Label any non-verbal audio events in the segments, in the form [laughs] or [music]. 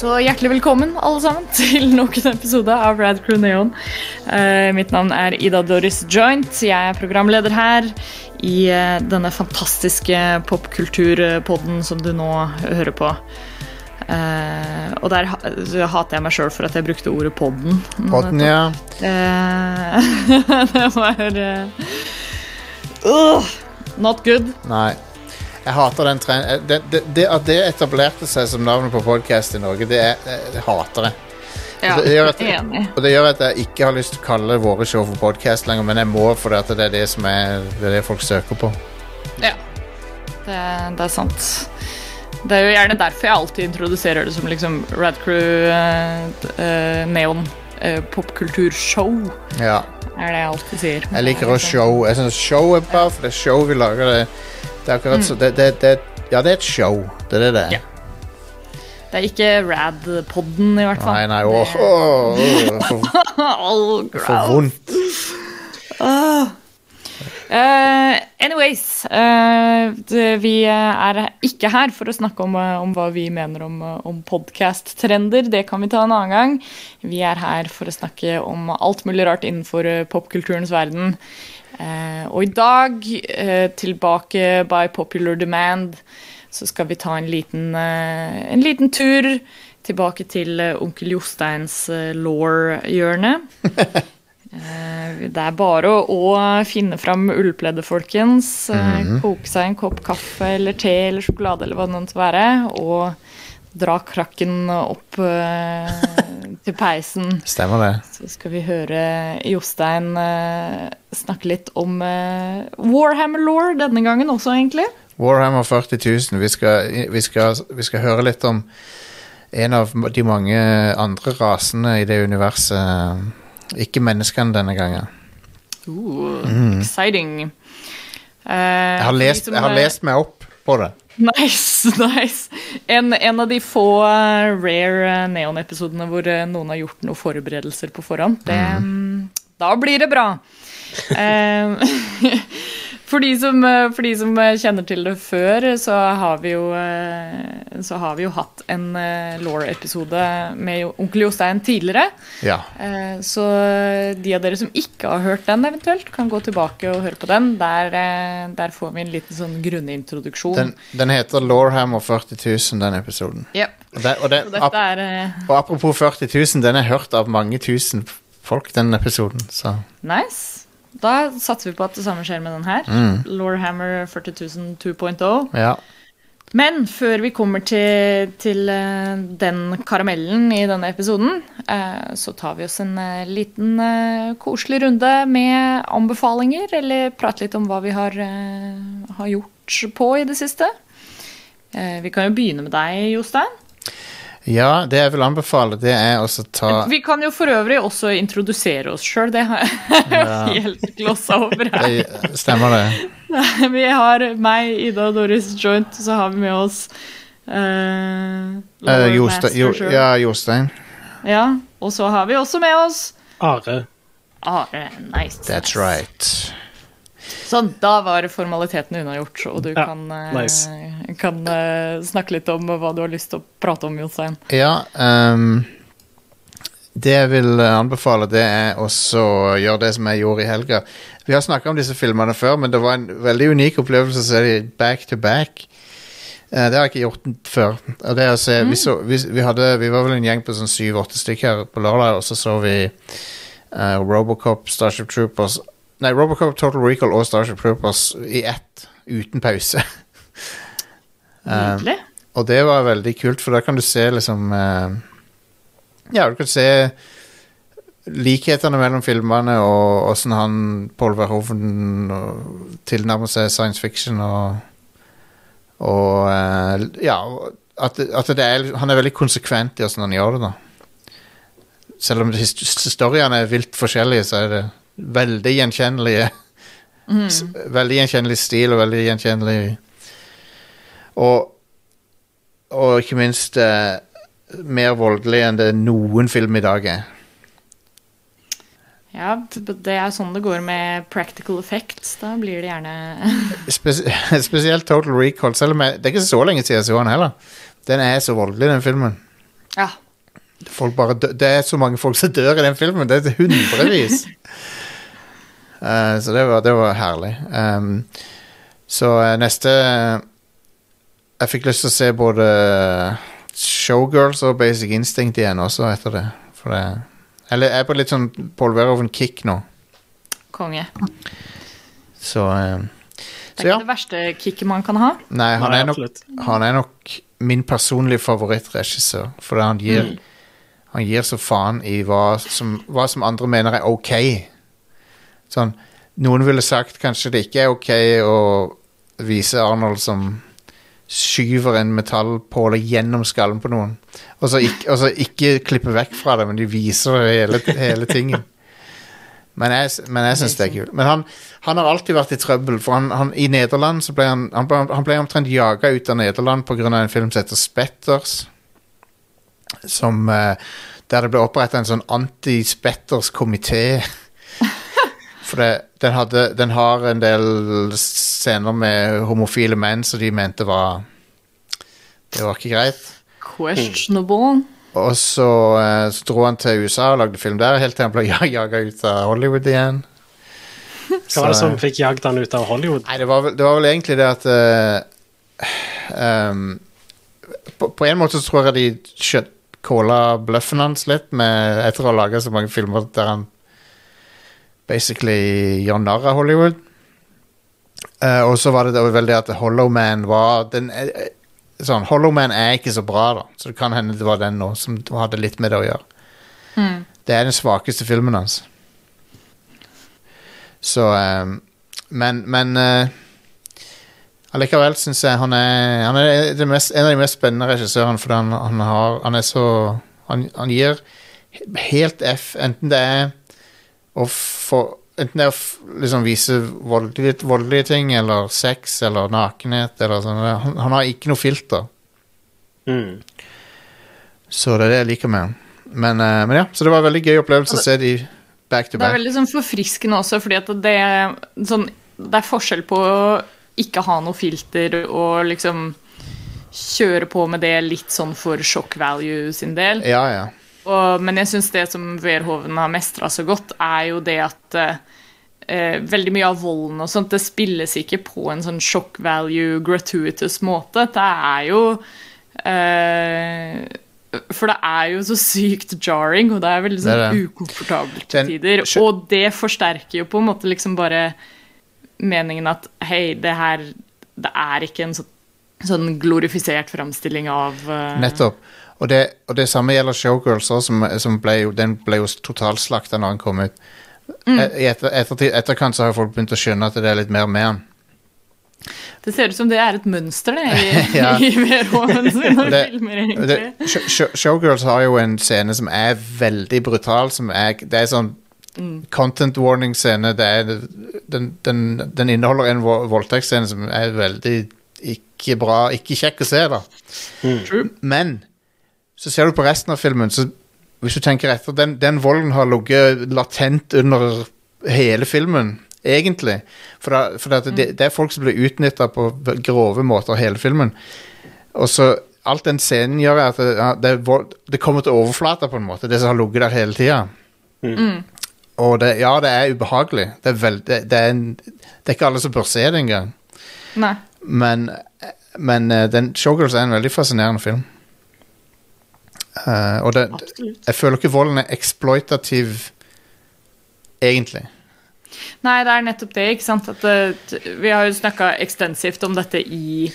Så hjertelig velkommen alle sammen [laughs] til nok en episode av Rad Crew Neon. Uh, mitt navn er Ida Doris Joint. Jeg er programleder her i uh, denne fantastiske popkulturpodden som du nå hører på. Uh, og der ha- hater jeg meg sjøl for at jeg brukte ordet podden. Podden, ja. [laughs] Det var uh, Not good. Nei. Jeg hater den trenden det, det, det, At det etablerte seg som navnet på podkast i Norge, det, er, jeg hater jeg. Ja, det gjør at, enig. og det gjør at jeg ikke har lyst til å kalle våre show for podkast lenger, men jeg må at det er det som er det, er det folk søker på. Ja, det, det er sant. Det er jo gjerne derfor jeg alltid introduserer det som liksom Radcrew uh, eh, Neon uh, popkulturshow, Ja. er det jeg alltid sier. Jeg liker å show. Jeg synes show er bra, for det er show vi lager. Det, det er akkurat så det, det, det, Ja, det er et show. Det er det det er. Ja. Det er ikke Rad-podden, i hvert fall. Nei, nei, åh, åh, åh, [laughs] for, for vondt. Eh, anyways, uh, vi er ikke her for å snakke om, eh, om hva vi mener om, eh, om podcast-trender. Det kan vi ta en annen gang. Vi er her for å snakke om alt mulig rart innenfor eh, popkulturens verden. Uh, og i dag, eh, tilbake by popular demand, så skal vi ta en liten, eh, en liten tur tilbake til eh, onkel Josteins eh, law-hjørne. [laughs] Eh, Det er bare å, finne fram ullpleddet, folkens. Eh, Koke seg en kopp kaffe eller te eller sjokolade eller hva det måtte være. Og dra krakken opp eh, til peisen. [laughs] Stemmer det. Så skal vi høre Jostein snakke litt om Warhammer Law denne gangen også, egentlig. Warhammer 40 000. Vi skal, vi, skal, vi skal høre litt om en av de mange andre rasene i det universet. Ikke menneskene denne gangen. Uh, Exciting. Eh, Jeg har, lest, jeg har lest meg opp på det. Nice, [laughs] nice. En, en av de få eh, rare eh, Neon-episodene hvor noen har gjort noen forberedelser på forhånd. Det, mm, Da blir det bra. Eh, [laughs] for, de som, eh, for de som eh, kjenner til det før, så har vi jo, eh, så har vi jo hatt en Law-episode med onkel Jostein tidligere. Ja. Så de av dere som ikke har hørt den, eventuelt, kan gå tilbake og høre på den. Der, der får vi en liten sånn grunnintroduksjon. Den, den heter Lawhammer 40 000, den episoden. Yep. Og, det, og, det, ap, er og apropos 40 000, den er hørt av mange tusen folk, den episoden. Så nice. Da satser vi på at det samme skjer med den her. Mm. Lorehammer 40.000 2.0. ja. Men før vi kommer til, til eh, den karamellen i denne episoden, eh, så tar vi oss en eh, liten koselig runde med anbefalinger, eller prate litt om hva vi har, har gjort på i det siste. Vi kan jo begynne med deg, Jostein. Ja, det jeg vil anbefale, det er også ta Vi kan jo for øvrig også introdusere oss sjøl, det har jeg [laughs] helt glossa over her. det, Stemmer det? Vi har meg, Ida og Doris Joint, og så har vi med oss uh, uh, jo, ja, Jostein. ja. Og så har vi også med oss Are. Are. Nice. That's nice. right. Sånn, da var formalitetene unnagjort, og du Ja, kan, eh, nice. kan eh, snakke litt om hva du har lyst til å prate om, Jostein. Ja, um, det jeg vil eh, anbefale, det er også å gjøre det som jeg gjorde i helga. Vi har snakka om disse filmene før, men det var en veldig unik opplevelse å se dem back to back. Eh, det har jeg ikke gjort før. Og det er å se, vi, så, vi, vi, hadde, vi var vel en gjeng på sånn syv-åtte stykker på lørdag, og så så vi uh, Robocop, Starship Troopers Nei, Robocop, Total Recall og Starship Troopers i ett, uten pause. [laughs] Um, og det var veldig kult, for da kan du se liksom uh, Ja, du kan se likhetene mellom filmene og åssen han Paul Verhoeven tilnærmer seg science fiction og Og uh, ja, at, at det er, han er veldig konsekvent i åssen han gjør det, da. Selv om historiene er vilt forskjellige, så er det veldig gjenkjennelige. Mm. Veldig gjenkjennelig stil og veldig gjenkjennelig Og, og ikke minst eh, mer voldelig enn det noen film i dag er. Ja, det er sånn det går med practical effects. Da blir det gjerne [laughs] Spes [laughs] spesielt Total Recall. Selv om jeg, det er ikke så lenge siden jeg så den heller. Den er så voldelig, den filmen. Ja. Folk bare dø det er så mange folk som dør i den filmen. Det er hundrevis. [laughs] Eh, så det var, det var herlig. Um, så eh, neste Jeg fikk lyst til å se både Showgirls og Basic Instinct igjen også etter det. For det Eller jeg er på litt sånn Paul Verhoeven-kick nå. Konge. Så, eh, Det er er ja. ikke det verste kicket man kan ha. Nei, han Nei, er nok, han er nok min personlige favorittregissør. Fordi han gir Han gir så faen i hva som, hva som andre mener er ok. Sånn Noen ville sagt kanskje det ikke er ok å vise Arnold som skyver en metallpåle gjennom skallen på noen. Og så ikke, ikke klippe vekk fra det, men de viser hele, hele tingen. Men jeg, men jeg syns det er kult. Men han, han har alltid vært i trøbbel. For han, han, i Nederland så ble han, han ble omtrent jaga ut av Nederland pga. en film som heter Spetters. Som, eh, der det ble oppretta en sånn anti-Spetters-komité. For det, den, hadde, den har en del scener med homofile menn som de mente var Det var ikke greit. Questionable. Og så, eh, så dro han til USA og lagde film der, helt til han ble jaga ut av Hollywood igjen. Hva var det som fikk jagd han ut av Hollywood? Nei, det var vel, det var vel egentlig det at uh, um, på, på en måte så tror jeg de kjøtt calla bløffen hans litt med, etter å ha laga så mange filmer der han basically gjør narr av Hollywood. Uh, og så var det vel det at Hollow Man var den, eh, eh, sånn, Hollow Man er ikke så bra, da. Så det kan hende det var den nå som hadde litt med det å gjøre. Det er den svakeste filmen hans. Så um, Men, men uh, Allikevel syns jeg han er, han er mest, en av de mest spennende regissørene, fordi han, han, har, han er så han, han gir helt F, enten det er å få Enten det er å liksom vise voldelige, voldelige ting, eller sex, eller nakenhet, eller sånn. Han, han har ikke noe filter. Mm. Så det er det jeg liker med han. Men, eh, men ja, så det var en veldig gøy opplevelse å se de back to back. Det er veldig sånn forfriskende også, fordi at det, sånn, det er forskjell på å ikke ha noe filter og liksom kjøre på med det litt sånn for shock value sin del. Ja, ja. Og, men jeg syns det som Verhoven har mestra så godt, er jo det at eh, veldig mye av volden og sånt, det spilles ikke på en sånn shock value, gratuitous måte. Det er jo eh, For det er jo så sykt jarring, og det er veldig Det er sånn det. ukomfortabelt til tider. Og det forsterker jo på en måte liksom bare meningen at hei, det her Det er ikke en sånn, sånn glorifisert framstilling av uh, Nettopp. Og det, og det samme gjelder Showgirls som, som ble jo, den ble jo totalslakta når den kom ut. E- I etter, ettertid, etterkant så har folk begynt å skjønne at det er litt mer med den. Det ser ut som det er et mønster det, i, [laughs] Ja. i Verhoeven sine det- filmer, Og Det. Sh- Sh- Showgirls har jo en scene som er veldig brutal. Som er, det er sånn content warning-scene. Det er, den, den, den inneholder en vo- voldtektsscene som er veldig ikke bra, ikke kjekk å se, da. True. Men så ser du på resten av filmen, så hvis du tenker etter Den, den volden har ligget latent under hele filmen, egentlig. For, da, for at det, det er folk som blir utnytta på grove måter hele filmen. Og så Alt den scenen gjør, er at det, det, vold, det kommer til overflata, på en måte. Det som har ligget der hele tida. Og det, ja, det er ubehagelig. Det er, veld, det, det, er en, det er ikke alle som bør se det engang. Nei. Men, men eh, den Showgirls er en veldig fascinerende film. Eh, og det, Absolutt. jeg føler ikke volden er eksploitativ, egentlig. Nei, det er nettopp det, ikke sant. At, eh, vi har jo snakka ekstensivt om dette i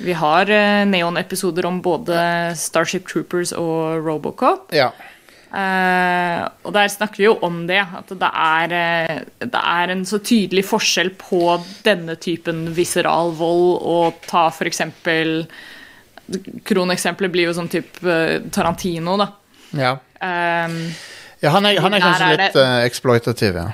Vi har eh, Neon-episoder om både Starship Troopers og Robocop. Ja. Uh, og der snakker vi jo om det, at det er, det er en så tydelig forskjell på denne typen viseral vold og ta for eksempel Kroneksempelet blir jo sånn type eh, Tarantino, da. ja. Um, ja han, er, han er kanskje er litt det- eh, exploitativ, ja.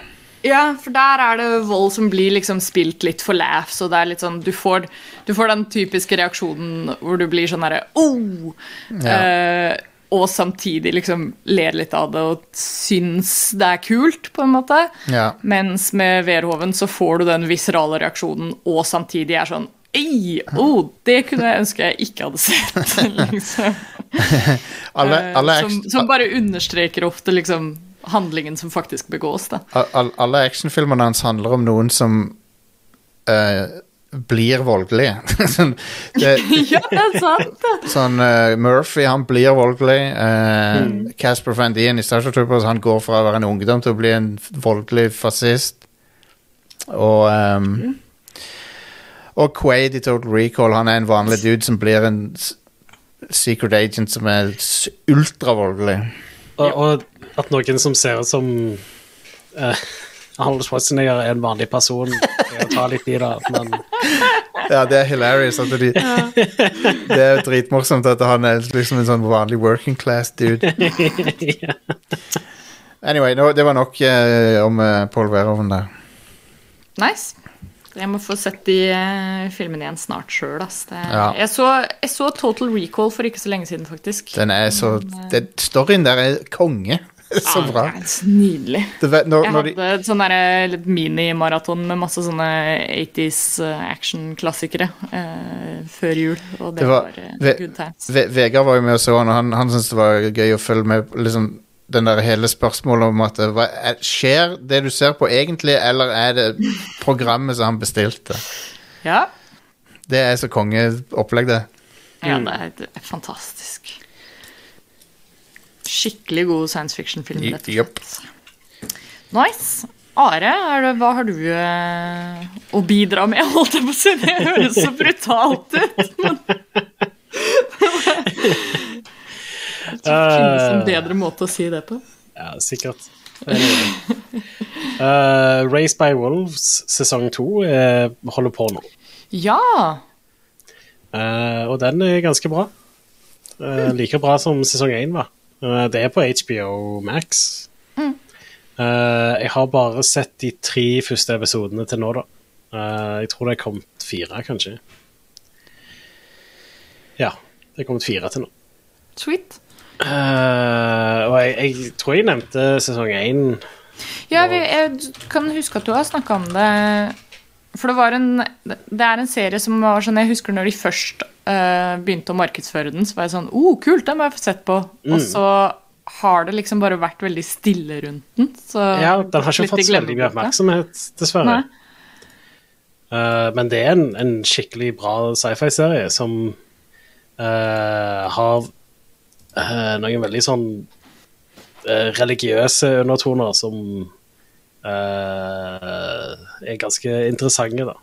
Ja, for der er det vold som blir liksom spilt litt for laughs, og det er litt sånn Du får, du får den typiske reaksjonen hvor du blir sånn derre oh! Eh, og samtidig liksom ler litt av det og syns det er kult, på en måte. ja. Mens med Verhoven så får du den viserale reaksjonen, og samtidig er sånn Ei, oh, det kunne jeg ønske jeg ikke hadde sett. [laughs] liksom. [laughs] Alle, Eh, alle, som, action, som bare understreker ofte liksom handlingen som faktisk begås. da. All, alle actionfilmene hans handler om noen som uh, blir voldelig. [laughs] sånn, det, ja, det er sant! det. sånn uh, Murphy, han blir voldelig. Uh, Casper Van Dien i Starship Troopers, han går fra å være en ungdom til å bli en voldelig fascist. Og ehm, Og Quaid i Total Recall, han er en vanlig dude som blir en secret agent som er ultravoldelig. Og, og at noen som ser ut som uh, [laughs] Arnold Schwarzenegger er en vanlig person, er å ta litt i det, men [laughs] Ja, det er hilarious. At de, [laughs] det er dritmorsomt at han er liksom en sånn vanlig working class dude. Anyway, no, det var nok uh, om uh, Paul Verhoeven der. Nice. Jeg må få sett de eh, filmene igjen snart sjøl. Ja. Jeg, så, jeg så Total Recall for ikke så lenge siden, faktisk. Den er så det, Storyen der er konge. [laughs] Så Ja, bra. det er så nydelig. Det, når, Jeg når de, hadde et sånn derre litt minimaraton med masse sånne 80s action-klassikere eh, før jul, og det, Det var- var, eh, good times. Ve Vegard var jo med og så han, og han, han syntes det var gøy å følge med liksom, den der hele spørsmålet om at hva, er, Skjer det du ser på egentlig, eller er det programmet som han bestilte? Ja, Det er så kongeopplegg, det. ja det, er, det er fantastisk. Skikkelig god science fiction-film. Rett og slett. Nice. Are, er det, hva har du eh, å bidra med? [laughs] Holdt jeg på å si. Det høres så brutalt ut. Men... Finnes en bedre måte å si det på. ja, sikkert. Anyway. Eh, Race by Wolves sesong to uh, holder på nå. Ja! Uh, og den er ganske bra. Uh, like bra som sesong én var. Eh, det er på HBO Max. Eh, jeg har bare sett de tre første episodene til nå, da. Eh, jeg tror det er kommet fire, kanskje. Ja, det er kommet fire til nå. Sweet. Eh, og jeg, jeg tror jeg nevnte sesong én. Ja, vi, jeg kan huske at du har snakka om det For det var en Det er en serie som var sånn Jeg husker når de først uh, begynte å markedsføre den, så var jeg sånn oh, kult, den må jeg få sett på. Og så har det liksom bare vært veldig stille rundt den. Så Ja, den har ikke fått så veldig mye oppmerksomhet, dessverre. Eh, men det er en, en skikkelig bra sci-fi-serie som uh, har eh, noen veldig sånn uh, religiøse undertoner som uh, er ganske interessante, da.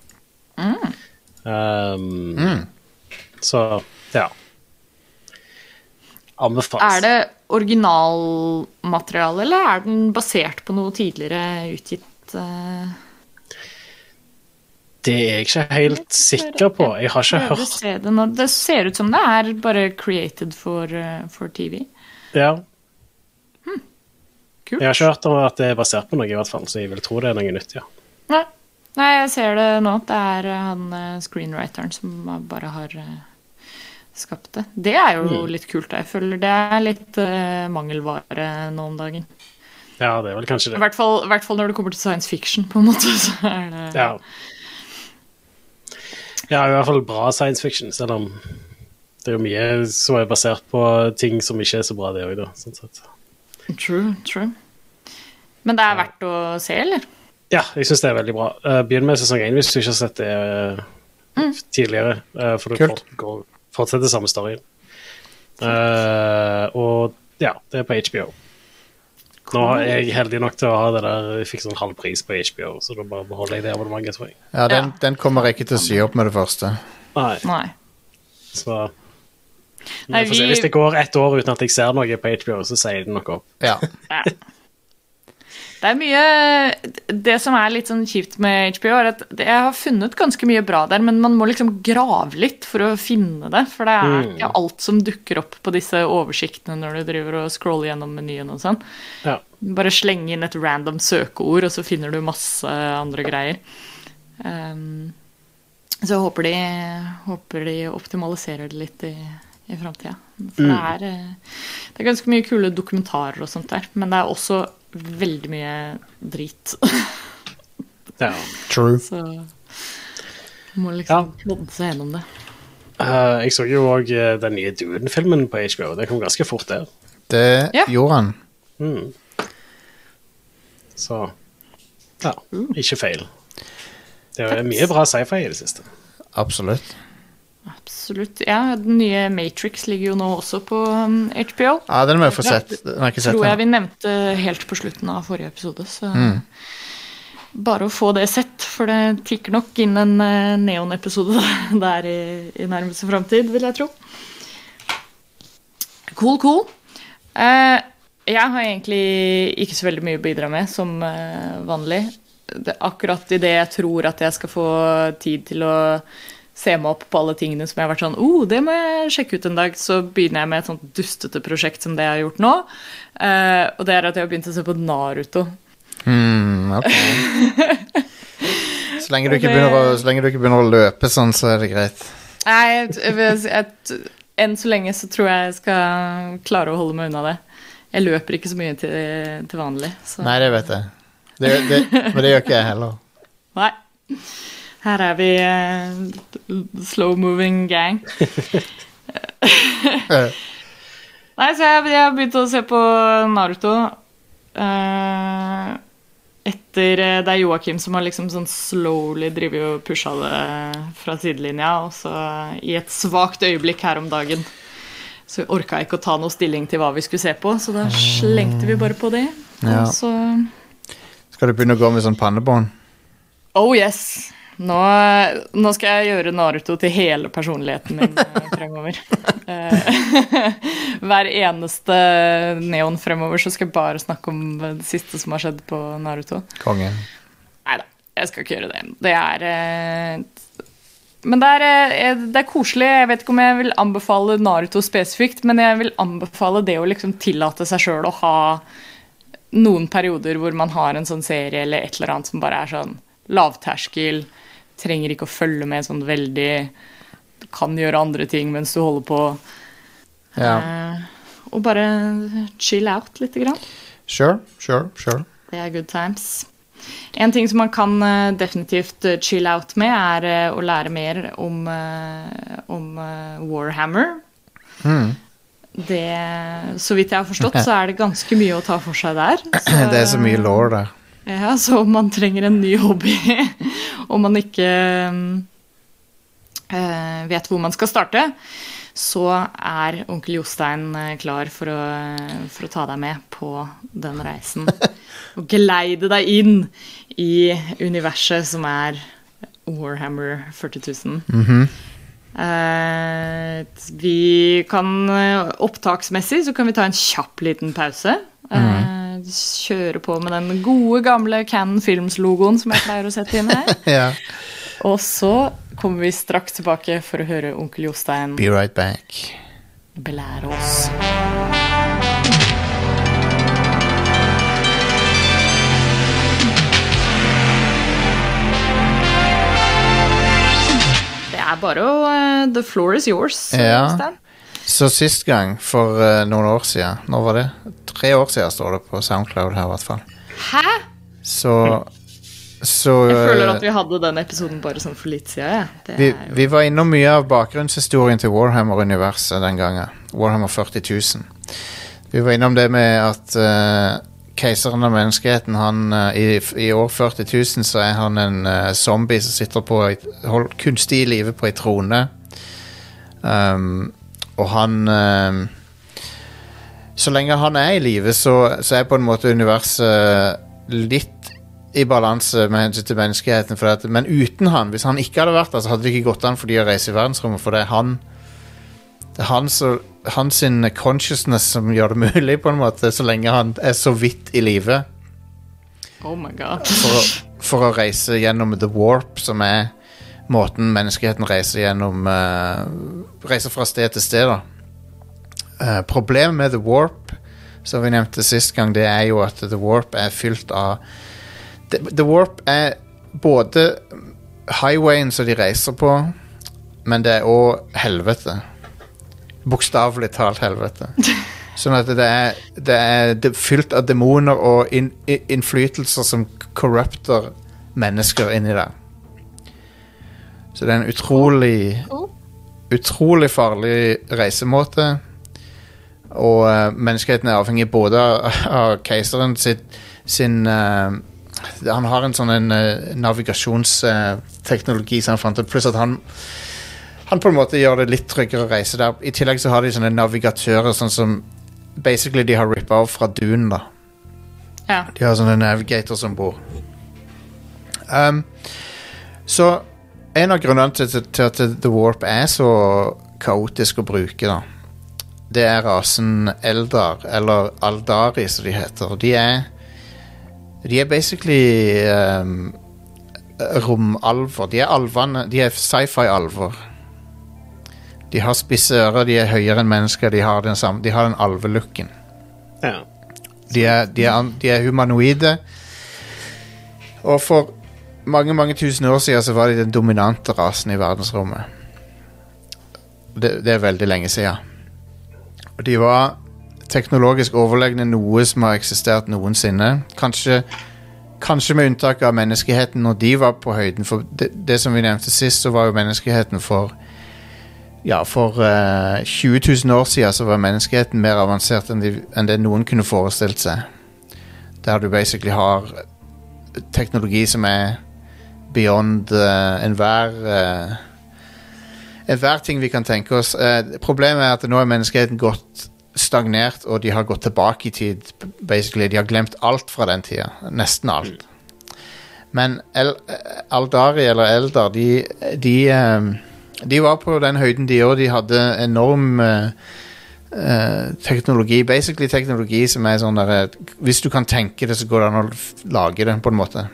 Um, Mm. Så ja. Anbefales. Er det originalmateriale, eller er den basert på noe tidligere utgitt eh, Det er jeg ikke helt sikker på. Jeg har ikke hørt det. Det ser ut som det er bare created for, eh, for TV. ja. Kult. Jeg har ikke hørt om at det er basert på noe, i hvert fall, så jeg vil tro det er noe nytt, ja. Nei. Nei, jeg ser det nå. Det er eh, han eh, screenwriteren som bare har skapt det. Det er jo Mm. litt kult. Jeg føler det er litt uh, mangelvare nå om dagen. Ja, det er vel kanskje I det. hvert fall, i hvert fall når det kommer til science fiction, på en måte. [laughs] Så er det Ja. Ja, i hvert fall bra science fiction, selv om det er jo mye som er basert på ting som ikke er så bra, det òg, da. Sånn sett. True, true. Men det er verdt å se, eller? Ja, jeg syns det er veldig bra. Uh, Begynn med sesong én hvis du ikke har sett det eh, tidligere, eh, for du Kult. fort, fortsetter samme storyen. Uh, og ja, det er på HBO. Nå er jeg heldig nok til å ha det der Jeg fikk sånn halv pris på HBO, så da bare beholder jeg det abonnementet, tror jeg. Ja, den, Ja. den kommer jeg ikke til å sy opp med det første. Nei, Nei. så Nei, Vi Hvis det går ett år uten at jeg ser noe på HBO, så sier den det nok opp. Ja. Det er mye Det som er litt sånn kjipt med HBO, er at jeg har funnet ganske mye bra der, men man må liksom grave litt for å finne det. For det er ikke alt som dukker opp på disse oversiktene når du driver og scroller gjennom menyen og sånn. Ja. Bare slenge inn et random søkeord, og så finner du masse andre greier. Um, så håper de, håper de optimaliserer det litt i, i framtida. For det, er, eh, det er ganske mye kule dokumentarer og sånt der, men det er også veldig mye drit. ja. True. Så må liksom plodde seg gjennom det. Uh, jeg så jo òg den nye Duden-filmen på HBO. Det kom ganske fort der. Det Ja. gjorde han. Mm. Så ja, ikke feil. Det er mye bra sci-fi i det siste. Absolutt. Absolutt. Ja, den nye Matrix ligger jo nå også på um, HBO. Ja, den må jeg få sett. Den har jeg ikke sett Tror jeg vi nevnte helt på slutten av forrige episode. Så Mm. bare å få det sett, for det tikker nok inn en eh, Neon-episode [laughs] der i, i nærmeste framtid, vil jeg tro. Cool, cool. Eh, jeg har egentlig ikke så veldig mye å bidra med som eh, vanlig. Det, akkurat idet jeg tror at jeg skal få tid til å se meg opp på alle tingene som jeg har vært sånn oh, det må jeg sjekke ut en dag, så begynner jeg med et sånt dustete prosjekt som det jeg har gjort nå. Uh, og det er at jeg har begynt å se på Naruto. Hmm, ok. [laughs] Så lenge, det- å, så lenge du ikke begynner å løpe sånn, så er det greit. Nei, jeg, jeg, jeg, enn så lenge så tror jeg jeg skal klare å holde meg unna det. Jeg løper ikke så mye til, til vanlig. Så. Nei, det vet jeg. Det, det, men det gjør ikke jeg heller. Nei. Her er vi uh, slow moving gang. [laughs] Eh, Nei, så jeg, jeg har begynt å se på Naruto. uh, etter eh, Det er Joakim som har liksom sånn slowly drivet og pusha det fra sidelinja. Og så i et svakt øyeblikk her om dagen så orka jeg ikke å ta noe stilling til hva vi skulle se på, så da slengte vi bare på det. Ja. Og så Skal du begynne å gå med sånn pannebånd? Oh yes! Nå, nå skal jeg gjøre Naruto til hele personligheten min eh, fremover. [laughs] Eh, [laughs] Hver eneste neon fremover så skal jeg bare snakke om det siste som har skjedd på Naruto. Kongen. Nei da, jeg skal ikke gjøre det. Det er eh, Men det er, det er koselig. Jeg vet ikke om jeg vil anbefale Naruto spesifikt, men jeg vil anbefale det å liksom tillate seg sjøl å ha noen perioder hvor man har en sånn serie eller et eller annet som bare er sånn lavterskel, trenger ikke å følge med sånn veldig Du kan gjøre andre ting mens du holder på. Ja. Eh, og bare chill out lite grann. Sure, sure, sure. Det er good times. En ting som man kan eh, definitivt eh, chill out med, er eh, å lære mer om, om Warhammer. Mm. Det, så vidt jeg har forstått, så er det ganske mye å ta for seg der. [clears throat] Så, Det er så mye law der. Ja, så om man trenger en ny hobby, [laughs] om man ikke eh, vet hvor man skal starte, så er onkel Jostein eh, klar for å, for å ta deg med på den reisen. [laughs] Og geleide deg inn i universet som er Warhammer 40 000. Mhm. Eh, vi kan eh, Opptaksmessig så kan vi ta en kjapp liten pause. Eh, kjøre på med den gode, gamle Cannon Films-logoen som jeg pleier å sette inn her. [laughs] Ja. Og så kommer vi straks tilbake for å høre onkel Jostein Be right back. belære oss. Det er bare å uh, The floor is yours, Ja. Jostein. Så sist gang, for eh, noen år siden Når var det? Tre år siden står det på Soundcloud her, i hvert fall. Hæ? Så Så Jeg føler eh, at vi hadde den episoden bare sånn for litt siden. Ja. Det vi, er jo vi var innom mye av bakgrunnshistorien til Warhammer-universet den gangen. Warhammer 40 000. Vi var innom det med at eh, keiseren av menneskeheten, han eh, i, I år 40 000 så er han en eh, zombie som sitter på et, hold, kunstig i live på ei trone. Um, og han um, Så lenge han er i live, så, så er på en måte universet litt i balanse med hensyn til menneskeheten. At, men uten han, hvis han ikke hadde vært der, så hadde det ikke gått an for de å reise i verdensrommet. For det er han Det er hans, hans consciousness som gjør det mulig, på en måte, så lenge han er så vidt i live. Oh my god. For, for å reise gjennom the warp, som er måten menneskeheten reiser gjennom eh, Reiser fra sted til sted, da. Eh, problemet med the warp, som vi nevnte sist gang, det er jo at the warp er fylt av The, the warp er både highwayen som de reiser på, men det er òg helvete. Bokstavelig talt helvete. [laughs] Sånn at det er, det er fylt av demoner og in, in, innflytelser som corrupter mennesker inni der. Så det er en utrolig utrolig farlig reisemåte. Og uh, menneskeheten er avhengig både av, keiseren sitt, sin uh, Han har en sånn en, eh, navigasjonsteknologi som han fant ut, pluss at han han på en måte gjør det litt tryggere å reise der. I tillegg så har de sånne navigatører sånn som basically de har rippa av fra Dune. da Ja. De har sånne navigators om bord. Um, så en av grunnene til, at The Warp er så kaotisk å bruke, da, det er rasen Eldar, eller Aldari som de heter. De er De er basically um, romalver. De er alvene De er sci-fi-alver. De har spisse ører, de er høyere enn mennesker, de har den, samme, de har den alvelooken. Ja. De er, de, er, de er humanoide. Og for mange mange tusen år siden så var de den dominante rasen i verdensrommet. Det, det er veldig lenge siden. Og de var teknologisk overlegne noe som har eksistert noensinne. Kanskje, kanskje med unntak av menneskeheten når de var på høyden. For det, det som vi nevnte sist, så var jo menneskeheten for ja, for uh, 20 000 år siden så var menneskeheten mer avansert enn, de, enn det noen kunne forestilt seg. Der du basically har teknologi som er beyond uh, enhver uh, Enhver ting vi kan tenke oss. Eh, problemet er at nå er menneskeheten gått stagnert, og de har gått tilbake i tid. Basically, De har glemt alt fra den tida. Nesten alt. Men El Aldari, eller Eldar, de, de de var på den høyden de òg. De hadde enorm eh, teknologi. Basically teknologi som er sånn der Hvis du kan tenke det, så går det an å lage det, på en måte.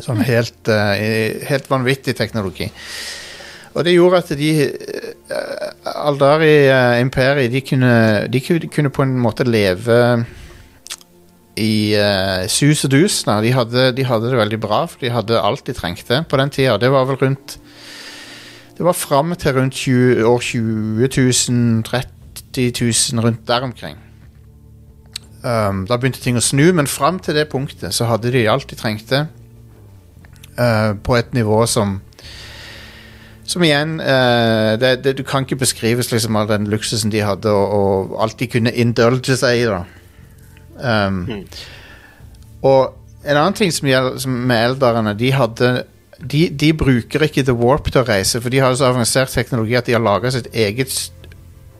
Sånn helt, eh, helt vanvittig teknologi. Og det gjorde at de uh, Aldari-imperiet de, kunne, de kunne på en måte leve i eh, sus og dus. De, hadde, de hadde det veldig bra, for de hadde alt de trengte på den tida. Det var vel rundt det var fram til rundt 20, år 20 000, 30 000, rundt der omkring. Um, da begynte ting å snu, men fram til det punktet så hadde de alt de trengte. Uh, på et nivå som Som igjen uh, det, det, Du kan ikke beskrives liksom all den luksusen de hadde, og, og alt de kunne indulge seg i. da um, Og en annen ting som gjelder som med eldarene, de hadde de, de bruker ikke The Warp til å reise, for de har så avansert teknologi at de har laga sitt eget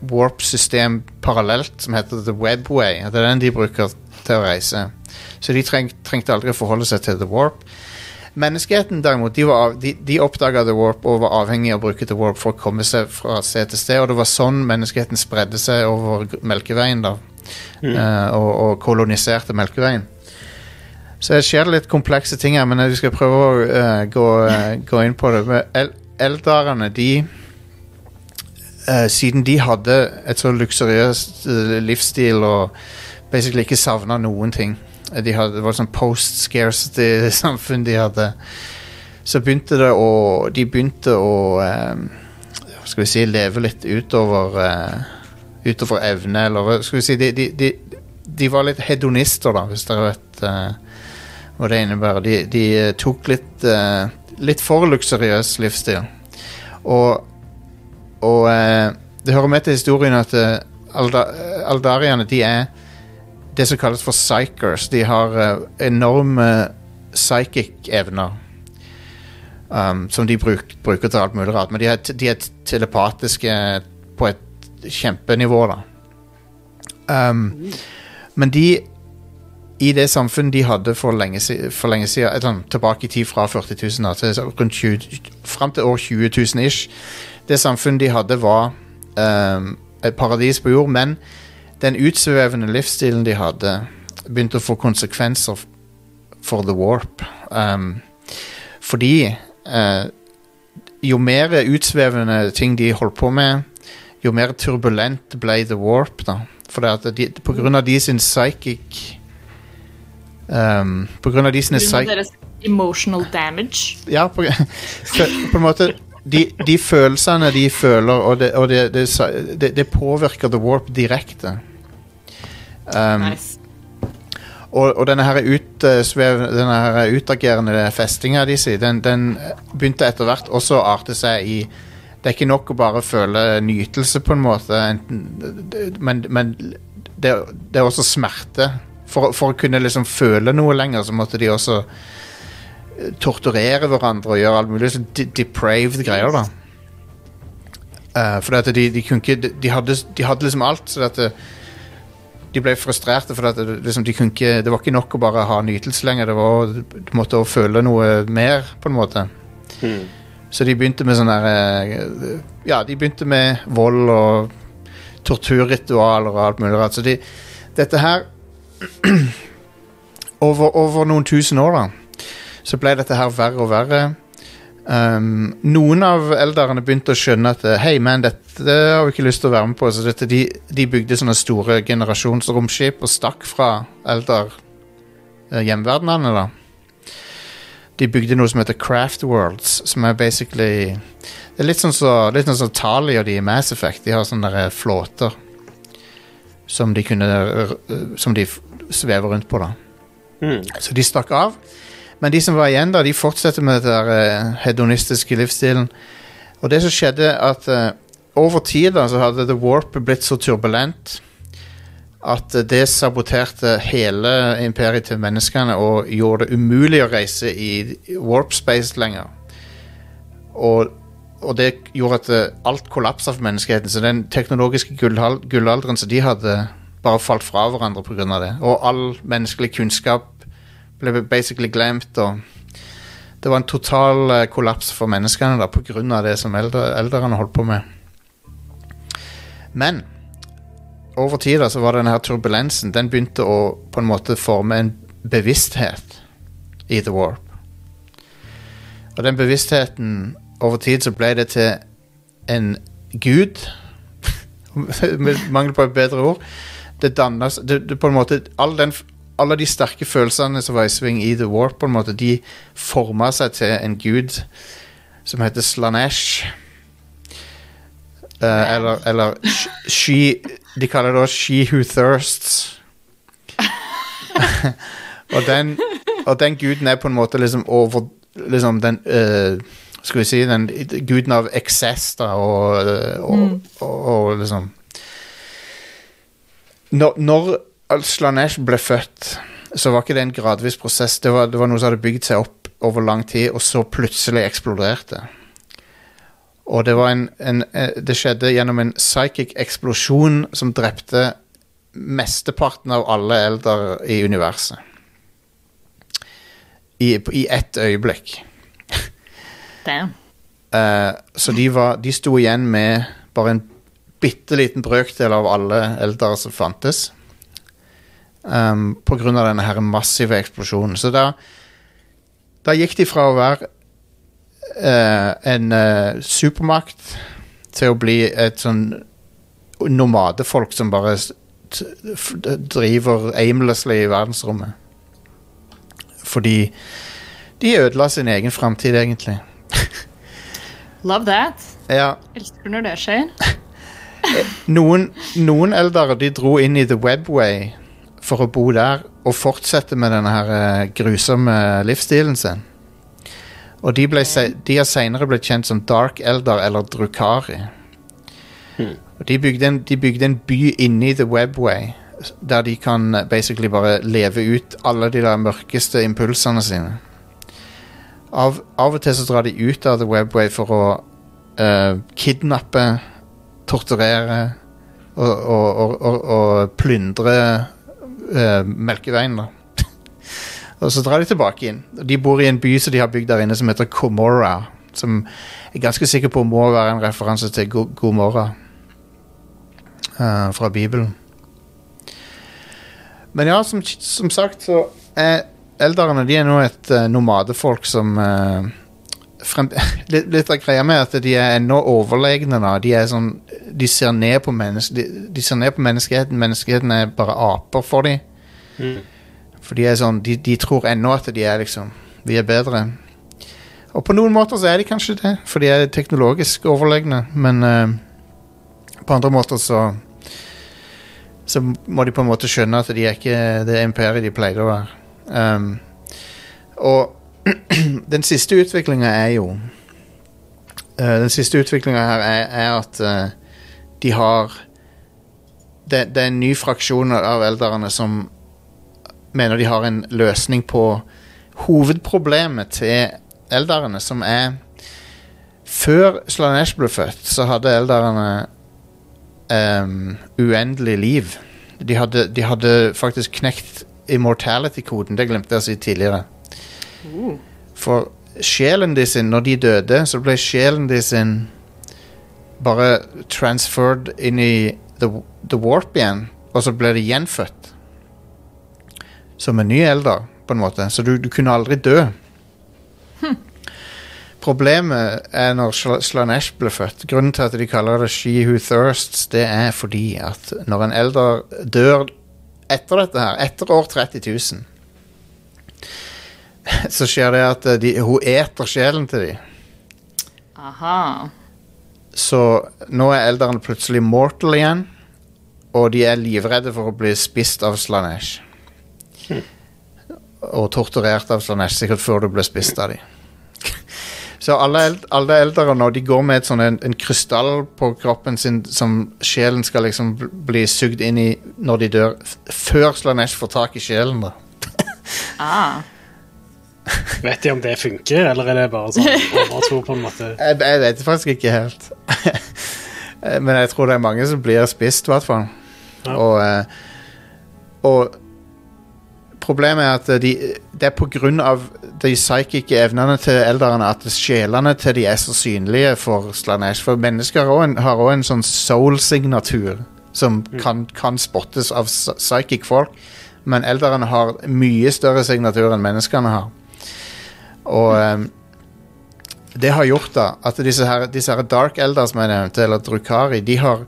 warp-system parallelt som heter The Webway. Det er den de bruker til å reise. Så de treng, trengte aldri å forholde seg til The Warp. Menneskeheten derimot, de, var av- de, de oppdaga The Warp og var avhengig av å bruke The Warp for å komme seg fra sted til sted, og det var sånn menneskeheten spredde seg over g- Melkeveien da, eh, og, og koloniserte Melkeveien. Så det skjer litt komplekse ting her, men vi skal prøve å eh, gå, eh, gå inn på det. Men El Eldarene, de eh, Siden de hadde et så luksuriøst eh, livsstil og basically ikke savna noen ting de hadde, Det var sånn post-scarcity-samfunn [laughs] de hadde. Så begynte det å De begynte å um, skal vi si Leve litt utover uh, Utover evne, eller skal vi si De, de, de, de var litt hedonister, da, hvis dere vet uh, hva det innebærer. De, de tok litt uh, Litt for luksuriøs livsstil. Og, og det hører med til historien at Alda, eh, de er det som kalles for psychers. De har eh, enorme psychic-evner. Um, som de bruk, bruker til alt mulig rart. Men de er, de er telepatiske på et kjempenivå, da. Um, men de i det samfunnet de hadde for lenge, for lenge siden, et sånn, tilbake i tid fra 40 000 da, til rundt 20, fram til år 20 000 ish, det samfunnet de hadde var um, et paradis på jord, men den utsvevende livsstilen de hadde, begynte å få konsekvenser for The Warp. Um, fordi uh, jo mer utsvevende ting de holdt på med, jo mer turbulent ble The Warp, da. For det at de, på grunn av de sin psychic um, På grunn av de sine psychic emotional damage. Ja, på, [laughs] på, en måte de, de følelsene de føler, og det, og det, det, det, det påvirker The Warp direkte. Um, Nice. og, og denne her, utsvev, denne her utagerende festinga de sier, den, den begynte etter hvert også å arte seg i Det er ikke nok å bare føle nytelse, på en måte, enten, men, men det, det er også smerte. For, for å kunne liksom føle noe lenger, så måtte de også eh, torturere hverandre og gjøre alt mulig sånn de, depraved greier, da. Uh, for de, de kunne ikke de, de, hadde, de hadde liksom alt, så at det, de ble frustrerte for at det, liksom, de ikke, det var ikke nok å bare ha nytelse lenger. Det var, du måtte også føle noe mer, på en måte. Mm. Så de begynte med sånn der eh, Ja, de begynte med vold og torturritualer og alt mulig rart. Så de, dette her [clears throat] over, over noen tusen år, da, så ble dette her verre og verre. Um, noen av elderne begynte å skjønne at hei, man, dette har vi ikke lyst til å være med på. Så dette, de, de bygde sånne store generasjonsromskip og stakk fra eldar eh, hjemverdenene, da. De bygde noe som heter Craft Worlds, som er basically Det er litt sånn som så, sånn Tali og de i Mass Effect. De har sånne flåter som de kunne eh, Som de svever rundt på, da. Mm. Så de stakk av. Men de som var igjen, da, de fortsetter med den uh, hedonistiske livsstilen. Og det som skjedde, at eh, over tid da, så hadde The Warp blitt så turbulent at eh, det saboterte hele imperiet til menneskene og gjorde det umulig å reise i warp space lenger. Og, og det gjorde at eh, alt kollapsa for menneskeheten. Så den teknologiske gullalderen som de hadde, bare falt fra hverandre pga. det. Og all menneskelig kunnskap ble basically glemt. og Det var en total eh, kollaps for menneskene da, pga. det som eldre, eldrene holdt på med. Men over tid så var denne her turbulensen Den begynte å på en måte forme en bevissthet i The Warp. Og den bevisstheten Over tid så ble det til en gud. [laughs] Med mangel på et bedre ord. Det dannes det, det på en måte all den, Alle de sterke følelsene som var i sving i The Warp, på en måte, de forma seg til en gud som heter Slanesh. Uh, eller eller She De kaller det også She Who Thirsts. [laughs] og, den, og den guden er på en måte liksom over Liksom den uh, Skal vi si den guden av eksess, da, og, eh, og, og, og liksom Når, når Slanesh ble født, så var ikke det en gradvis prosess. Det var, det var noe som hadde bygd seg opp over lang tid, og så plutselig eksploderte. Og det var en, en eh, Det skjedde gjennom en psychic eksplosjon som drepte mesteparten av alle eldre i universet. I, I ett øyeblikk. Damn. Uh, så de, var, de sto igjen med bare en bitte liten brøkdel av alle eldre som fantes. Um, på grunn av denne her massive eksplosjonen. Så da, da gikk de fra å være uh, en uh, supermakt til å bli et sånn nomadefolk som bare driver aimlessly i verdensrommet. Fordi de ødela sin egen framtid, egentlig. [laughs] Love that. Ja, Elsker når det skjer. [laughs] noen, noen eldre de dro inn i The Webway for å bo der og fortsette med denne her eh, grusomme livsstilen sin. Og de, ble, de har senere blitt kjent som Dark Elder eller Drukari. Og de bygde, en, de bygde en by inni The Webway der de kan eh, basically bare leve ut alle de der mørkeste impulsene sine. Av, av og til så drar de ut av The Webway for å uh, kidnappe torturere og, og, og, og, og plyndre eh, Melkeveien, da. [laughs] og så drar de tilbake inn. De bor i en by som de har bygd der inne som heter Komora. Som jeg er ganske sikker på må være en referanse til Go Gomorra uh, fra Bibelen. Men ja, som, som sagt så er eldrene de er nå et uh, nomadefolk som eh, frem, [laughs] litt, litt av greia med at de er ennå overlegne. Da. De, er sånn, de, ser ned på menneske, de, de ser ned på menneskeheten. Menneskeheten er bare aper for dem. Mm. For de er sånn, de, de tror ennå at de er liksom Vi er bedre. Og på noen måter så er de kanskje det, for de er teknologisk overlegne. Men uh, på andre måter så Så må de på en måte skjønne at de er ikke det imperiet de pleide å være. Um, og [clears throat] den siste utviklinga er jo uh, den siste utviklinga her er, er at uh, de har det, det er en ny fraksjon av elderne som mener de har en løsning på hovedproblemet til elderne, som er Før Slanesh ble født, så hadde elderne um, uendelig liv. De hadde, de hadde faktisk knekt immortality-koden. Det glemte jeg å si tidligere. For sjelen de sin, når de døde, så ble sjelen de sin bare transferred inn i the, the warp igjen, og så ble de gjenfødt. Som en ny elder, på en måte. Så du, du kunne aldri dø. Problemet er når Sl Slanesh ble født. Grunnen til at de kaller det She Who Thirsts, det er fordi at når en elder dør etter dette her, etter år 30 000 [laughs] så skjer det at de, hun eter sjelen til dem. Aha. Så nå er elderen plutselig mortal igjen, og de er livredde for å bli spist av Slanesh. Og torturert av Slanesh, sikkert før du ble spist av dem. [laughs] Så alle, eld, alle eldre nå, de går med et sånn, en, en krystall på kroppen sin som sjelen skal liksom bli sugd inn i når de dør, før Slanesh får tak i sjelen. da. Ah. [laughs] Vet de om det funker, eller er det bare sånn overtro på en måte? [laughs] Jeg, jeg vet faktisk ikke helt. [laughs] Men jeg tror det er mange som blir spist, i hvert fall. Ja. Og, eh, og problemet er at de, det er på grunn av de psykiske evnene til eldrene at sjelene til de er så synlige for Slanesh. For mennesker har også en, sånn soul-signatur som kan, kan spottes av psy- psychic folk. Men eldrene har mye større signatur enn menneskene har. Og um, det har gjort da at disse her, disse her Dark Elder som jeg nevnte, eller Drukari, de har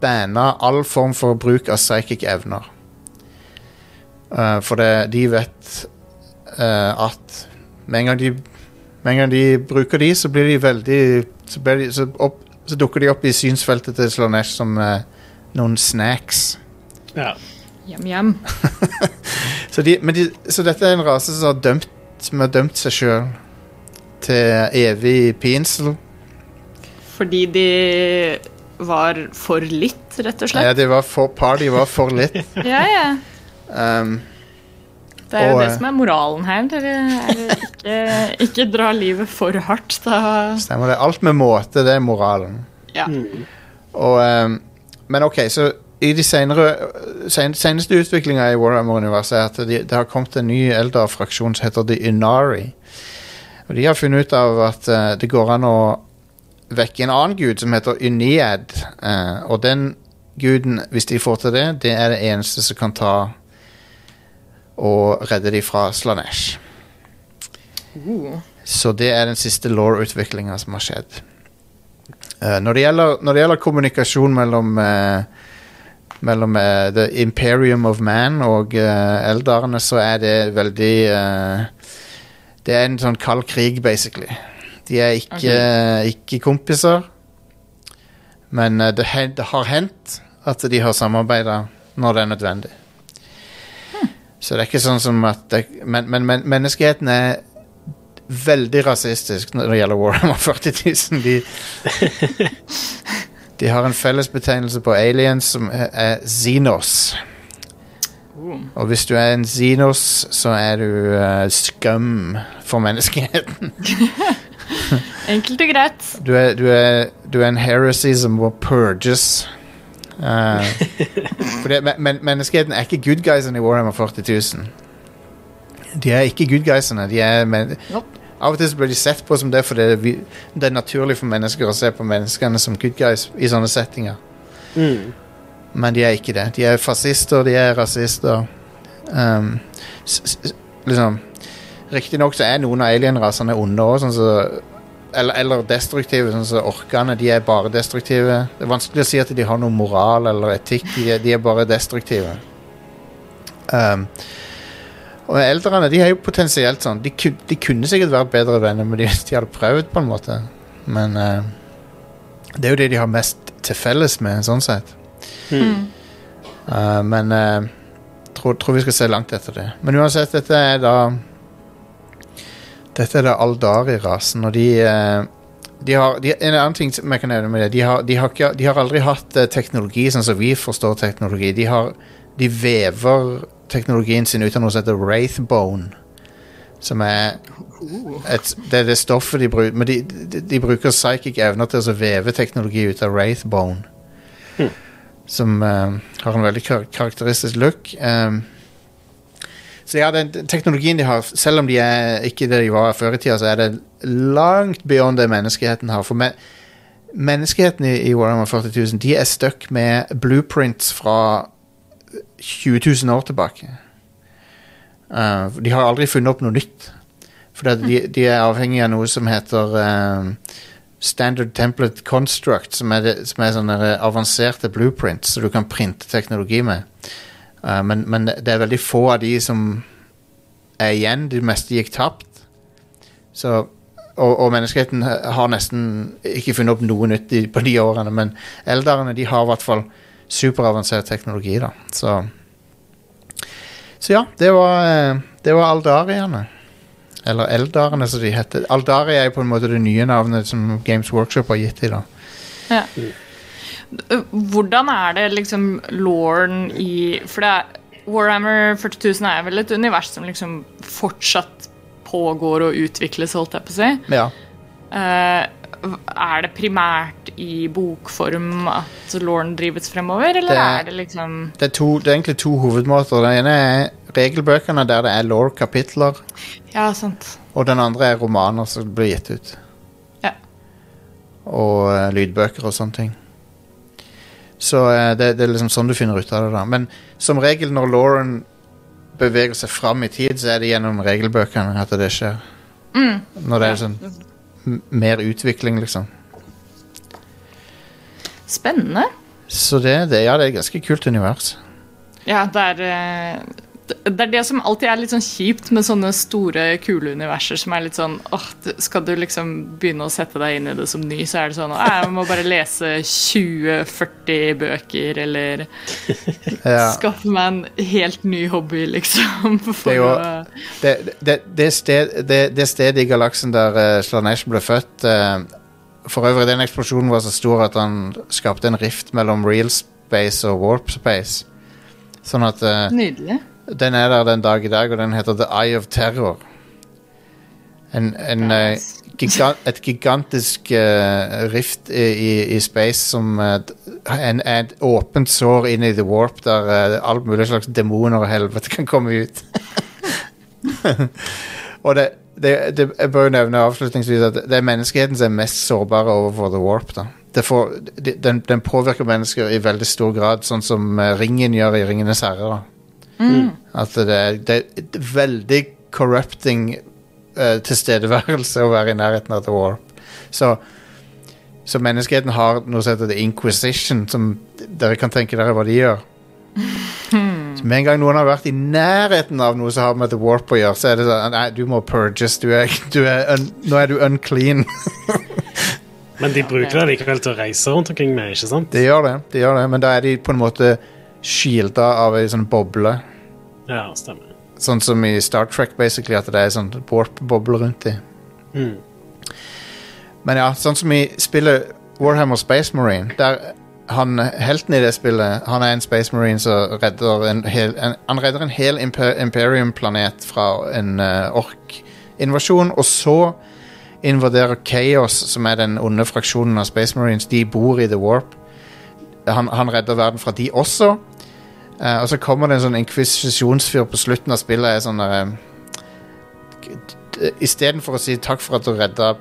banna all form for bruk av psychic evner. Uh, for det, de vet uh, at med en, gang de, med en gang de bruker de, så blir de veldig Så, blir de, så, opp, så dukker de opp i synsfeltet til Slanesh som uh, noen snacks. Ja. Jam, jam. [laughs] Så, de, de, så dette er en rase som har dømt, som har dømt seg sjøl til evig pinsel. Fordi de var for litt, rett og Ja, slett. det var for, party var for litt. [laughs] Ja, ja. Um, Det er jo Og, det som er moralen her. Dere er ikke, ikke dra livet for hardt. Da stemmer det. Alt med måte, det er moralen. Ja. Og, um, men ok, så i de senere, sen, seneste utviklinga i Warhammer-universet er at det, de har kommet en ny Eldar-fraksjon som heter The Inari. Og de har funnet ut av at uh, det går an å vekke en annen gud som heter Uniad. Uh, og den guden, hvis de får til det, det er det eneste som kan ta og redde de fra Slanesh. Uh. Så det er den siste law-utviklinga som har skjedd. Eh, når, det gjelder, når det gjelder kommunikasjon mellom eh, Mellom uh, The Imperium of Man og uh, eldarene, så er det veldig uh, Det er en sånn kald krig, basically. De er ikke, ikke kompiser. Men det, det har hendt at de har samarbeida når det er nødvendig. Så det er ikke sånn som at det, men, men, men menneskeheten er veldig rasistisk når det gjelder Warhammer [laughs] 40 000. De, [laughs] de har en fellesbetegnelse på aliens som er Xenos. Uh. Og hvis du er en Xenos, så er du uh, skum for menneskeheten. [laughs] Enkelt og greit. Du er, du er, du er en heresy som må purges. Uh, det, men, men menneskeheten er ikke good guysene i Warhammer 40 000. De er ikke good guysene. De er men, Nope. Av og til så blir de sett på som det, for det vi, det er naturlig for mennesker å se på menneskene som good guys i sånne settinger. Mm. Men de er ikke det. De er fascister, de er rasister. Um, liksom Riktignok så er noen av alienrasene onde òg, sånn som eller, eller destruktive, sånn som orkene. De er bare destruktive. Det er vanskelig å si at de har noe moral eller etikk. De de er bare destruktive. Um, og eldrene de er jo potensielt sånn De, de kunne sikkert vært bedre venner, men de, [laughs] de hadde prøvd, på en måte. Men uh, det er jo det de har mest til felles med, sånn sett. Mm. Uh, men uh, tror, tror vi skal se langt etter det. Men uansett, dette er da Dette er da Aldari-rasen, og de uh, de har, de, En annen ting som jeg kan nevne med det, de har, de har, ikke, de har aldri hatt eh, teknologi sånn som vi forstår teknologi. De, har, de vever teknologien sin ut av noe som heter Wraithbone. Som er et, Det er det stoffet de bruker Men de, de, de bruker psychic evner til å veve teknologi ut av Wraithbone. Som uh, har en veldig kar karakteristisk look. Um, så ja, den teknologien de har, selv om de er ikke det de var før i tida, så er det langt beyond det menneskeheten har. For me menneskeheten i, i Warhammer 40 000, de er stuck med blueprints fra 20 000 år tilbake. Uh, de har aldri funnet opp noe nytt. For de, de er avhengig av noe som heter uh, Standard Template Construct, som er, det, som er sånne avanserte blueprints som du kan printe teknologi med. Uh, men, men det er veldig få av de som er igjen. De meste gikk tapt. Så, og, og menneskeheten har nesten ikke funnet opp noe nytt på de årene, men eldrene de har i hvert fall superavansert teknologi, da. Så, så ja, det var, eh, det var aldariene. Eller eldarene, som de heter. Aldari er jo på en måte det nye navnet som Games Workshop har gitt dem. da. Ja. Hvordan er det liksom lauren i For det er, Warhammer 40.000 er vel et univers som liksom fortsatt pågår og utvikles, holdt jeg på å si. Ja. Eh, er det primært i bokform at lauren drives fremover, eller Det- er det liksom Det, er to, det er egentlig to hovedmåter. Den ene er regelbøkene, der det er law-kapitler. Ja, sant. Og den andre er romaner som blir gitt ut. Ja. Og uh, lydbøker og sånne ting. Så uh, det, det er liksom sånn du finner ut av det. da Men som regel når Lauren beveger seg fram i tid, så er det gjennom regelbøkene at det skjer. Når det er sånn mer utvikling, liksom. Spennende. Så det, det, ja, det er et ganske kult univers. Ja, det er eh, det er det som alltid er litt sånn kjipt med sånne store, kule universer som er litt sånn åh, Skal du liksom begynne å sette deg inn i det som ny, så er det sånn «Å, Jeg må bare lese 20-40 bøker, eller [laughs] Ja. skaffe meg en helt ny hobby, liksom. [laughs] For Det jo- det, det, det, sted, det, det stedet i galaksen der uh, Slanesh ble født uh, For øvrig, den eksplosjonen var så stor at han skapte en rift mellom real space og warp space. Sånn at uh, Nydelig. Den er der den dag i dag, og den heter The Eye of Terror. En, en, eh, gigant, et gigantisk uh, rift i, i, i space som uh, en, et åpent sår inn i The Warp, der uh, alt mulig slags demoner og helvete kan komme ut. [laughs] og det, det, det, jeg bør jo nevne avslutningsvis at det er menneskeheten som er mest sårbare overfor The Warp. da. Det får, de- den, den påvirker mennesker i veldig stor grad, sånn som Ringen gjør i Ringenes herre. Da. At det, er- det er et veldig corrupting uh, tilstedeværelse å være i nærheten av The Warp. Så, så menneskeheten har noe som heter The Inquisition, som dere kan tenke dere hva de gjør. [laughs] Så med en gang noen har vært i nærheten av noe som har med The Warp å gjøre, så er det sånn Nei, du må purges. Du er, du er un, nå er du unclean. [laughs] Men de bruker det likevel til å reise rundt omkring med, ikke sant? de gjør det, de gjør det, men da er de på en måte shielda av ei sånn boble. Ja, stemmer. Sånn som i Star Trek, basically, at det er sånn warp-boble rundt dem. Mm. Men ja, sånn som i spillet Warhammer Space Marine, der han, helten i det spillet, han er en Space Marine som redder en hel, en, han redder en hel imper, Imperium-planet fra en uh, ork-invasjon, og så invaderer Chaos, som er den onde fraksjonen av Space Marines, de bor i The Warp. Han, han redder verden fra de også. Eh, og så kommer det en sånn inkvisisjonsfyr på slutten av spillet. er sånn eh, Istedenfor å si takk for at du redda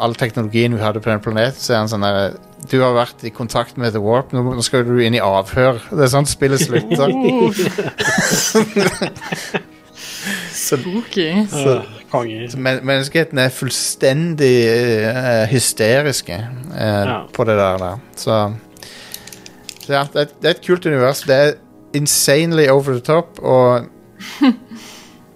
all teknologien vi hadde på den planeten, så er han sånn der Du har vært i kontakt med The Warp, nå skal du inn i avhør. Det er sånn spillet slutter. [laughs] [laughs] så, okay. så, men, menneskeheten er fullstendig uh, hysteriske uh, Ja. på det der. der. Så, så ja, det er, et- det er et kult univers. Det er insanely over the top, og [laughs]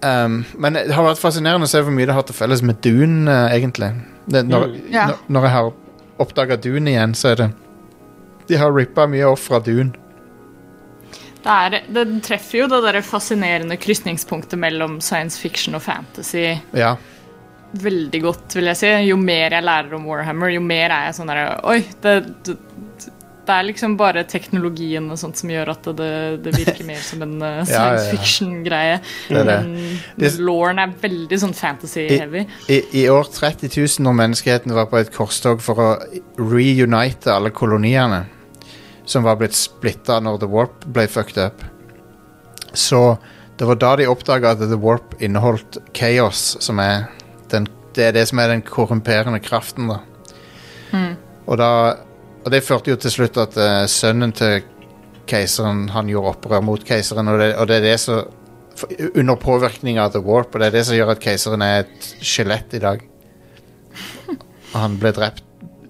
um, Men det har vært fascinerende å se hvor mye det har til felles med Dune, uh, egentlig. Det, når, Mm. Ja. når, når jeg har oppdaga Dune igjen, så er det De har rippa mye off fra Dune. Det, er, det treffer jo det der fascinerende krysningspunktet mellom science fiction og fantasy Ja. veldig godt, vil jeg si. Jo mer jeg lærer om Warhammer, jo mer er jeg sånn derre Oi, det, det, det er liksom bare teknologien og sånt som gjør at det, det virker mer som en uh, science fiction-greie. Men Lauren er veldig sånn fantasy-heavy. I, I år 30 000 når menneskeheten var på et korstog for å reunite alle koloniene som var blitt splitta når The Warp ble fucked up. Så det var da de oppdaga at The Warp inneholdt chaos, som er den, det er det som er den korrumperende kraften, da. Og da Og det førte jo til slutt at eh, sønnen til keiseren Han gjorde opprør mot keiseren, og det, og det er det som Under påvirkning av The Warp, og det er det som gjør at keiseren er et skjelett i dag. Og han ble drept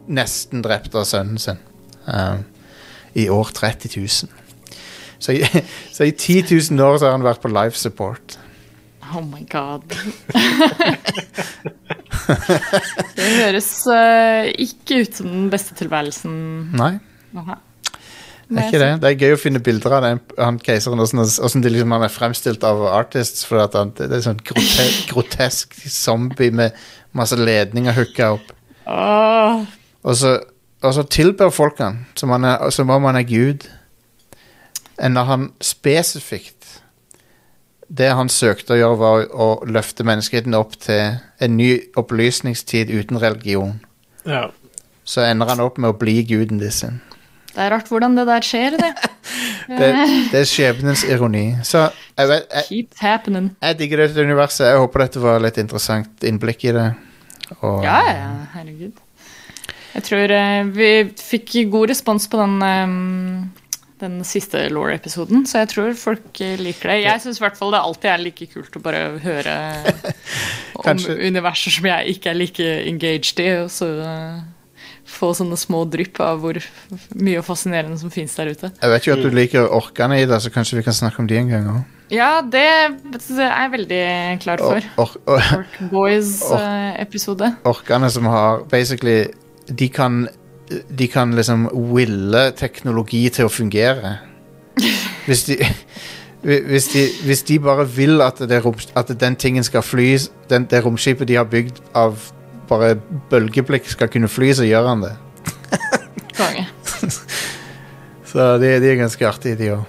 Nesten drept av sønnen sin. Um, I år 30 000. Så i, [laughs] så i 10 000 år så har han vært på life support. Oh my god. [laughs] det høres uh, ikke ut som den beste tilværelsen. Nei, Aha. det er ikke det. Det er gøy å finne bilder av den, han keiseren, hvordan det liksom, han er fremstilt av artists. For han, det er sånn grote, [laughs] grotesk zombie med masse ledninger hooka opp. Oh. Og så, og så tilber folk han som, han er, som om han er Gud. Enn når han spesifikt Det han søkte å gjøre, var å løfte menneskeheten opp til en ny opplysningstid uten religion. Ja. Så ender han opp med å bli guden sin. det er rart hvordan det der skjer, det. [laughs] Det, det er skjebnens ironi. Så jeg, vet, jeg, Keep happening. jeg digger dette universet. Jeg håper dette var litt interessant innblikk i det. Og, Ja, ja, herregud. Jeg tror uh, vi fikk god respons på den, eh, den siste Law-episoden, så jeg tror folk eh, liker det. Jeg syns i hvert fall det alltid er like kult å bare høre [laughs] om universer som jeg ikke er like engaged i, og så eh, få sånne små drypp av hvor mye fascinerende som finnes der ute. Jeg vet jo at du liker orkene i det, så kanskje vi kan snakke om de en gang òg. Ja, det er jeg veldig klar for. Or, or, Orc Boys-episode. orkene som har basically De kan De kan liksom wille teknologi til å fungere. Hvis de hvis de, hvis de bare vil at, det rom, at den tingen skal fly, den, det romskipet de har bygd av bare bølgeblikk skal kunne fly, så gjør han det. Konge. Så de, de er ganske artige, de òg.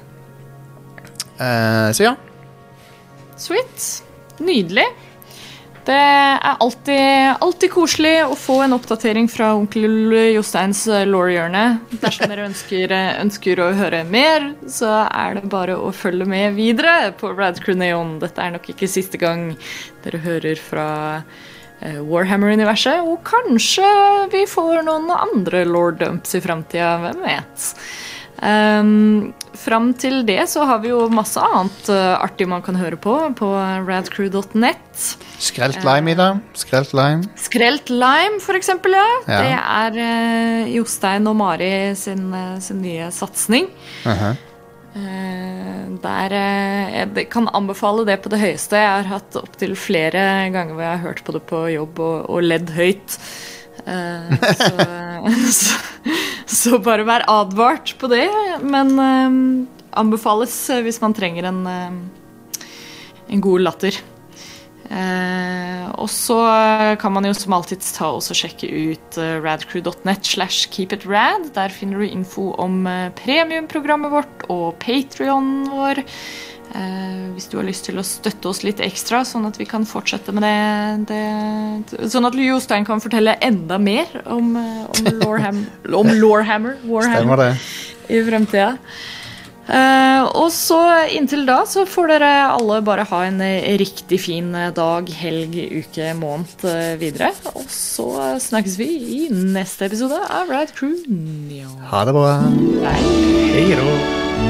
så ja. Sweet. Nydelig. Det er alltid, alltid koselig å få en oppdatering fra onkel Josteins eh, Law-hjørne. Dersom dere ønsker, eh, ønsker å høre mer, så er det bare å følge med videre på Radcrew Neon. Dette er nok ikke siste gang dere hører fra eh, Warhammer-universet. Og kanskje vi får noen andre Lord-dumps i framtida, hvem vet. Um, fram til det så har vi jo masse annet uh, artig man kan høre på på radcrew.net. Skrelt lime i det. Skrelt lime. Skrelt Lime, for eksempel, ja. Ja. Det er uh, Jostein og Mari sin, eh, sin nye satsing. Mhm. Eh, der eh, Jeg kan anbefale det på det høyeste. Jeg har hatt opptil flere ganger hvor jeg har hørt på det på jobb og, og ledd høyt. [laughs] Eh, [laughs] så, så, så bare vær advart på det. Men eh, anbefales hvis man trenger en, eh, en god latter. Eh, og så kan man jo som alltid ta og sjekke ut eh, radcrew.net slash keepitrad. Der finner du info om eh, premiumprogrammet vårt og Patrion vår. Eh, hvis du har lyst til å støtte oss litt ekstra, sånn at vi kan fortsette med det, det Sånn at Jostein kan fortelle enda mer om, eh, om [laughs] Loreham, om Lorehammer, Warhammer i fremtida. Eh, og så inntil da så får dere alle bare ha en riktig fin dag, helg, uke, måned videre. Og så snakkes vi i neste episode av Ride Crew Ha det bra. Hei. Hei.